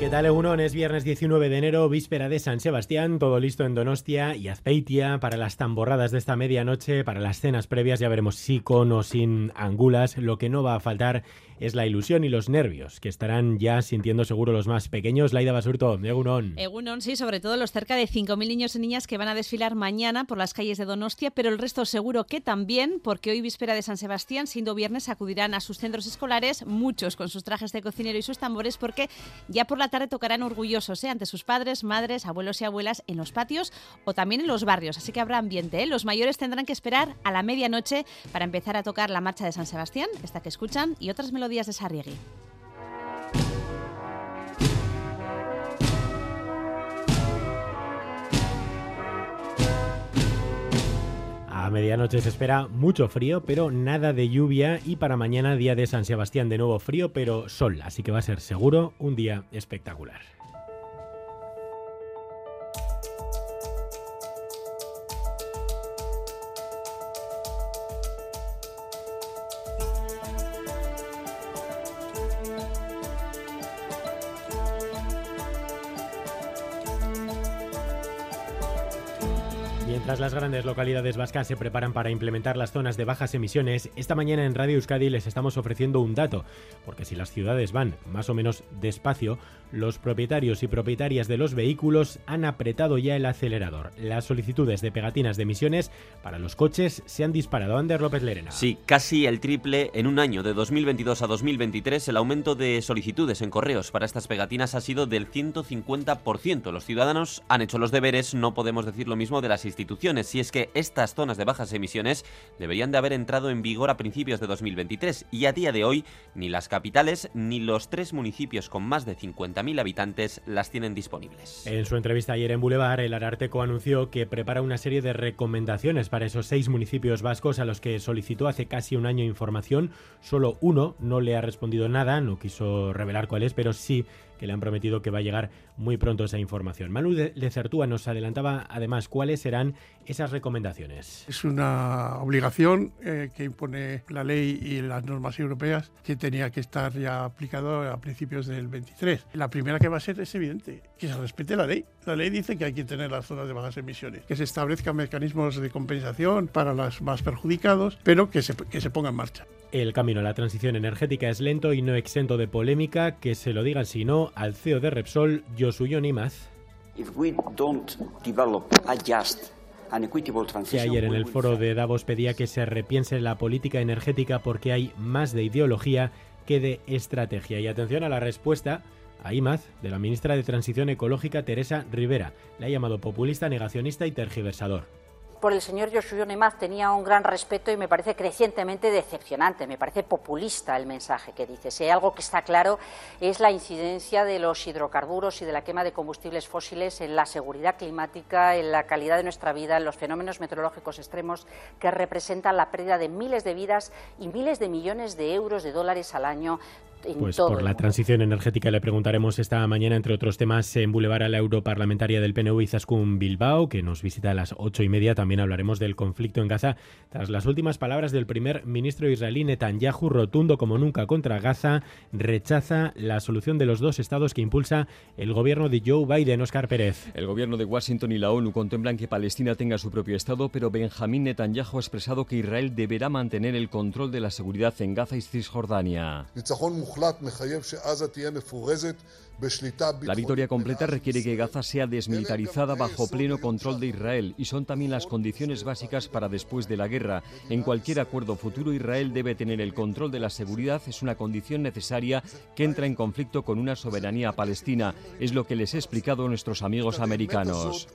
¿Qué tal, Egunon? Es viernes 19 de enero, víspera de San Sebastián, todo listo en Donostia y Azpeitia para las tamborradas de esta medianoche, para las cenas previas, ya veremos si con o sin angulas. Lo que no va a faltar es la ilusión y los nervios que estarán ya sintiendo seguro los más pequeños. Laida Basurto, Egunon. Egunon, sí, sobre todo los cerca de 5.000 niños y niñas que van a desfilar mañana por las calles de Donostia, pero el resto seguro que también, porque hoy víspera de San Sebastián, siendo viernes, acudirán a sus centros escolares, muchos con sus trajes de cocinero y sus tambores, porque ya por la tarde tocarán orgullosos ¿eh? ante sus padres, madres, abuelos y abuelas en los patios o también en los barrios, así que habrá ambiente. ¿eh? Los mayores tendrán que esperar a la medianoche para empezar a tocar la marcha de San Sebastián, esta que escuchan, y otras melodías días de Sarriegui. Medianoche se espera mucho frío, pero nada de lluvia y para mañana día de San Sebastián de nuevo frío, pero sol, así que va a ser seguro un día espectacular. Mientras las grandes localidades vascas se preparan para implementar las zonas de bajas emisiones, esta mañana en Radio Euskadi les estamos ofreciendo un dato, porque si las ciudades van más o menos despacio, los propietarios y propietarias de los vehículos han apretado ya el acelerador. Las solicitudes de pegatinas de emisiones para los coches se han disparado. Ander López Lerena. Sí, casi el triple en un año, de 2022 a 2023, el aumento de solicitudes en correos para estas pegatinas ha sido del 150%. Los ciudadanos han hecho los deberes, no podemos decir lo mismo de las instituciones, si es que estas zonas de bajas emisiones deberían de haber entrado en vigor a principios de 2023 y a día de hoy ni las capitales ni los tres municipios con más de 50.000 habitantes las tienen disponibles. En su entrevista ayer en Boulevard, el Ararteco anunció que prepara una serie de recomendaciones para esos seis municipios vascos a los que solicitó hace casi un año información. Solo uno no le ha respondido nada, no quiso revelar cuál es, pero sí que le han prometido que va a llegar muy pronto esa información. Manu Lecertúa nos adelantaba además cuáles serán esas recomendaciones. Es una obligación eh, que impone la ley y las normas europeas que tenía que estar ya aplicado a principios del 23. La primera que va a ser es evidente, que se respete la ley. La ley dice que hay que tener las zonas de bajas emisiones, que se establezcan mecanismos de compensación para los más perjudicados, pero que se, que se ponga en marcha. El camino a la transición energética es lento y no exento de polémica, que se lo digan si no al CEO de Repsol, Yosuyo Imaz. Que ayer en el foro de Davos pedía que se repiense la política energética porque hay más de ideología que de estrategia. Y atención a la respuesta a IMAZ de la ministra de Transición Ecológica Teresa Rivera. Le ha llamado populista, negacionista y tergiversador por el señor Joshua Nemaz tenía un gran respeto y me parece crecientemente decepcionante, me parece populista el mensaje que dice. Si hay algo que está claro es la incidencia de los hidrocarburos y de la quema de combustibles fósiles en la seguridad climática, en la calidad de nuestra vida, en los fenómenos meteorológicos extremos que representan la pérdida de miles de vidas y miles de millones de euros de dólares al año pues por la transición energética le preguntaremos esta mañana, entre otros temas, en Boulevard a la europarlamentaria del PNV Izaskun Bilbao, que nos visita a las ocho y media. También hablaremos del conflicto en Gaza tras las últimas palabras del primer ministro israelí Netanyahu, rotundo como nunca contra Gaza, rechaza la solución de los dos estados que impulsa el gobierno de Joe Biden. Oscar Pérez. El gobierno de Washington y la ONU contemplan que Palestina tenga su propio estado, pero Benjamín Netanyahu ha expresado que Israel deberá mantener el control de la seguridad en Gaza y Cisjordania. La victoria completa requiere que Gaza sea desmilitarizada bajo pleno control de Israel y son también las condiciones básicas para después de la guerra. En cualquier acuerdo futuro Israel debe tener el control de la seguridad, es una condición necesaria que entra en conflicto con una soberanía palestina. Es lo que les he explicado a nuestros amigos americanos.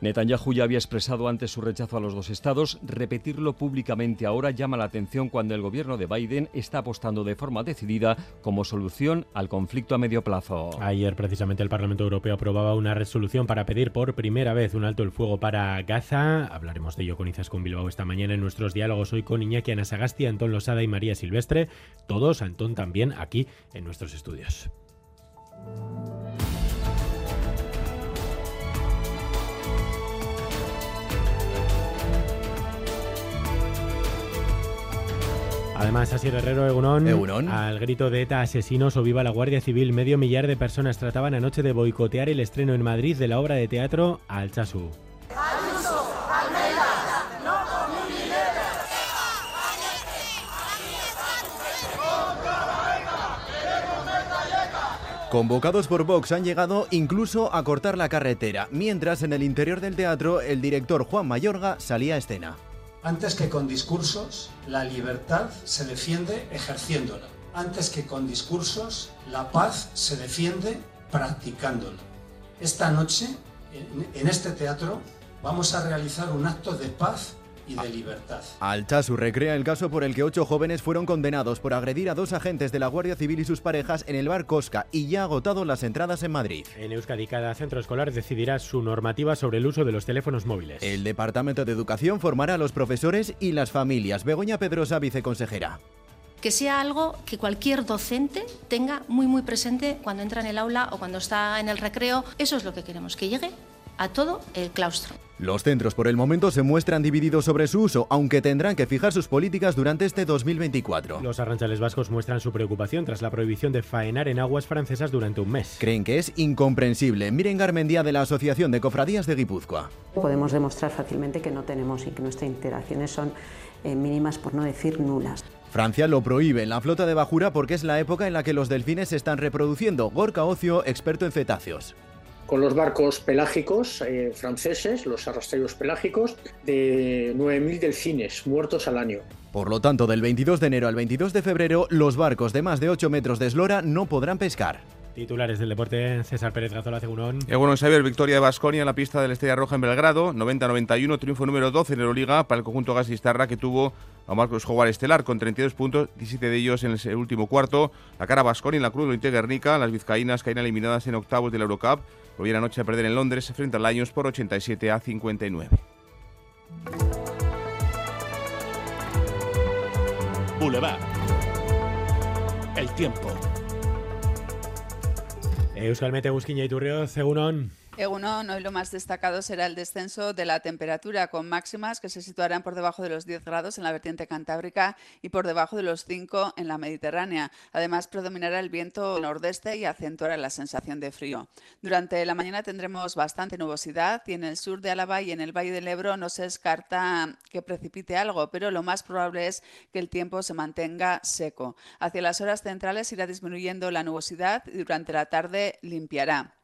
Netanyahu ya había expresado antes su rechazo a los dos estados. Repetirlo públicamente ahora llama la atención cuando el gobierno de Biden está apostando de forma decidida como solución al conflicto a medio plazo. Ayer precisamente el Parlamento Europeo aprobaba una resolución para pedir por primera vez un alto el fuego para Gaza. Hablaremos de ello con con Bilbao esta mañana en nuestros diálogos hoy con Iñaki Anasagasti, Antón Losada y María Silvestre. Todos, Antón también aquí en nuestros estudios. Además, así Herrero Egunón, al grito de ETA asesinos o viva la Guardia Civil, medio millar de personas trataban anoche de boicotear el estreno en Madrid de la obra de teatro Alchazu. Convocados por Vox han llegado incluso a cortar la carretera, mientras en el interior del teatro el director Juan Mayorga salía a escena. Antes que con discursos, la libertad se defiende ejerciéndola. Antes que con discursos, la paz se defiende practicándola. Esta noche, en, este teatro, vamos a realizar un acto de paz y de libertad. Alchazu recrea el caso por el que ocho jóvenes fueron condenados por agredir a dos agentes de la Guardia Civil y sus parejas en el bar Cosca y ya ha agotado las entradas en Madrid. En Euskadi, cada centro escolar decidirá su normativa sobre el uso de los teléfonos móviles. El Departamento de Educación formará a los profesores y las familias. Begoña Pedrosa, viceconsejera que sea algo que cualquier docente tenga muy muy presente cuando entra en el aula o cuando está en el recreo. Eso es lo que queremos, que llegue a todo el claustro. Los centros por el momento se muestran divididos sobre su uso, aunque tendrán que fijar sus políticas durante este 2024. Los arranchales vascos muestran su preocupación tras la prohibición de faenar en aguas francesas durante un mes. Creen que es incomprensible. Miren Garmendía de la Asociación de Cofradías de Guipúzcoa. Podemos demostrar fácilmente que no tenemos y que nuestras interacciones son eh, mínimas, por no decir nulas. Francia lo prohíbe en la flota de Bajura porque es la época en la que los delfines se están reproduciendo. Gorka Ocio, experto en cetáceos con los barcos pelágicos eh, franceses, los arrastreros pelágicos, de 9.000 delfines muertos al año. Por lo tanto, del 22 de enero al 22 de febrero, los barcos de más de 8 metros de eslora no podrán pescar. Titulares del deporte, César Pérez Gazola, Segurón. Eh, bueno, Xavier, victoria de Basconia en la pista de la Estrella Roja en Belgrado, 90-91, triunfo número 12 en Euroliga para el conjunto gasistarra que tuvo a Marcos Jovar Estelar con 32 puntos, 17 de ellos en el último cuarto. La cara Basconia en la Cruz de Guernica, las vizcaínas caen eliminadas en octavos de la Eurocup Volvieron anoche a perder en Londres frente al Lions por 87 a 59. Boulevard. El tiempo. Euskal Mete Guzkin jaiturrio, zegunon? Egunon, hoy lo más destacado será el descenso de la temperatura, con máximas que se situarán por debajo de los 10 grados en la vertiente cantábrica y por debajo de los 5 en la mediterránea. Además, predominará el viento nordeste y acentuará la sensación de frío. Durante la mañana tendremos bastante nubosidad y en el sur de Álava y en el Valle del Ebro no se descarta que precipite algo, pero lo más probable es que el tiempo se mantenga seco. Hacia las horas centrales irá disminuyendo la nubosidad y durante la tarde limpiará.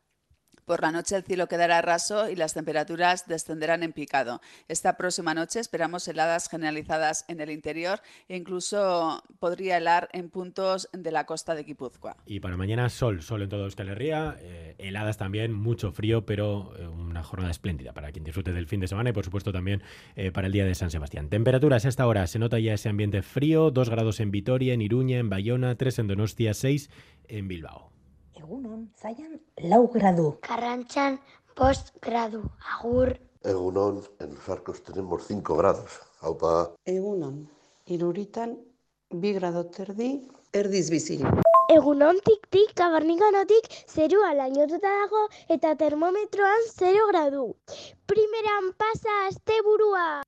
Por la noche el cielo quedará raso y las temperaturas descenderán en picado. Esta próxima noche esperamos heladas generalizadas en el interior e incluso podría helar en puntos de la costa de Guipúzcoa. Y para mañana sol, sol en todo Euskal Herria, eh, heladas también, mucho frío, pero eh, una jornada espléndida para quien disfrute del fin de semana y por supuesto también eh, para el día de San Sebastián. Temperaturas a esta hora, se nota ya ese ambiente frío, 2 grados en Vitoria, en Iruña, en Bayona, 3 en Donostia, 6 en Bilbao. Egunon, zaian lau gradu. Carranchan, post gradu. Agur. Egunon, en los arcos tenemos 5 grados. Aupa. Egunon, iruritan, bi grado terdi, erdiz bizi. Egunon tik-tik, kabarnikanotik, zerua lainotuta dago eta termometroan 0 gradu. Primeran pasa asteburua.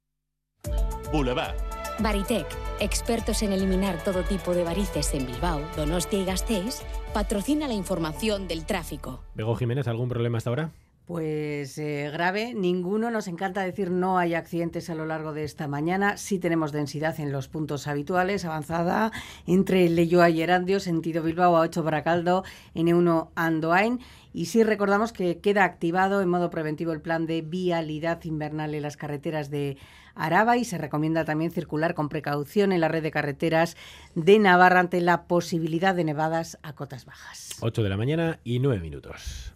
Boulevard. Baritec, expertos en eliminar todo tipo de varices en Bilbao, Donostia y Gasteiz, patrocina la información del tráfico. Bego Jiménez, ¿algún problema hasta ahora? Pues eh, grave, ninguno. Nos encanta decir no hay accidentes a lo largo de esta mañana. Sí tenemos densidad en los puntos habituales, avanzada entre Leyoa y Erandio, sentido Bilbao a 8 Bracaldo, N1 Andoain. Y sí recordamos que queda activado en modo preventivo el plan de vialidad invernal en las carreteras de Araba y se recomienda también circular con precaución en la red de carreteras de Navarra ante la posibilidad de nevadas a cotas bajas. 8 de la mañana y 9 minutos.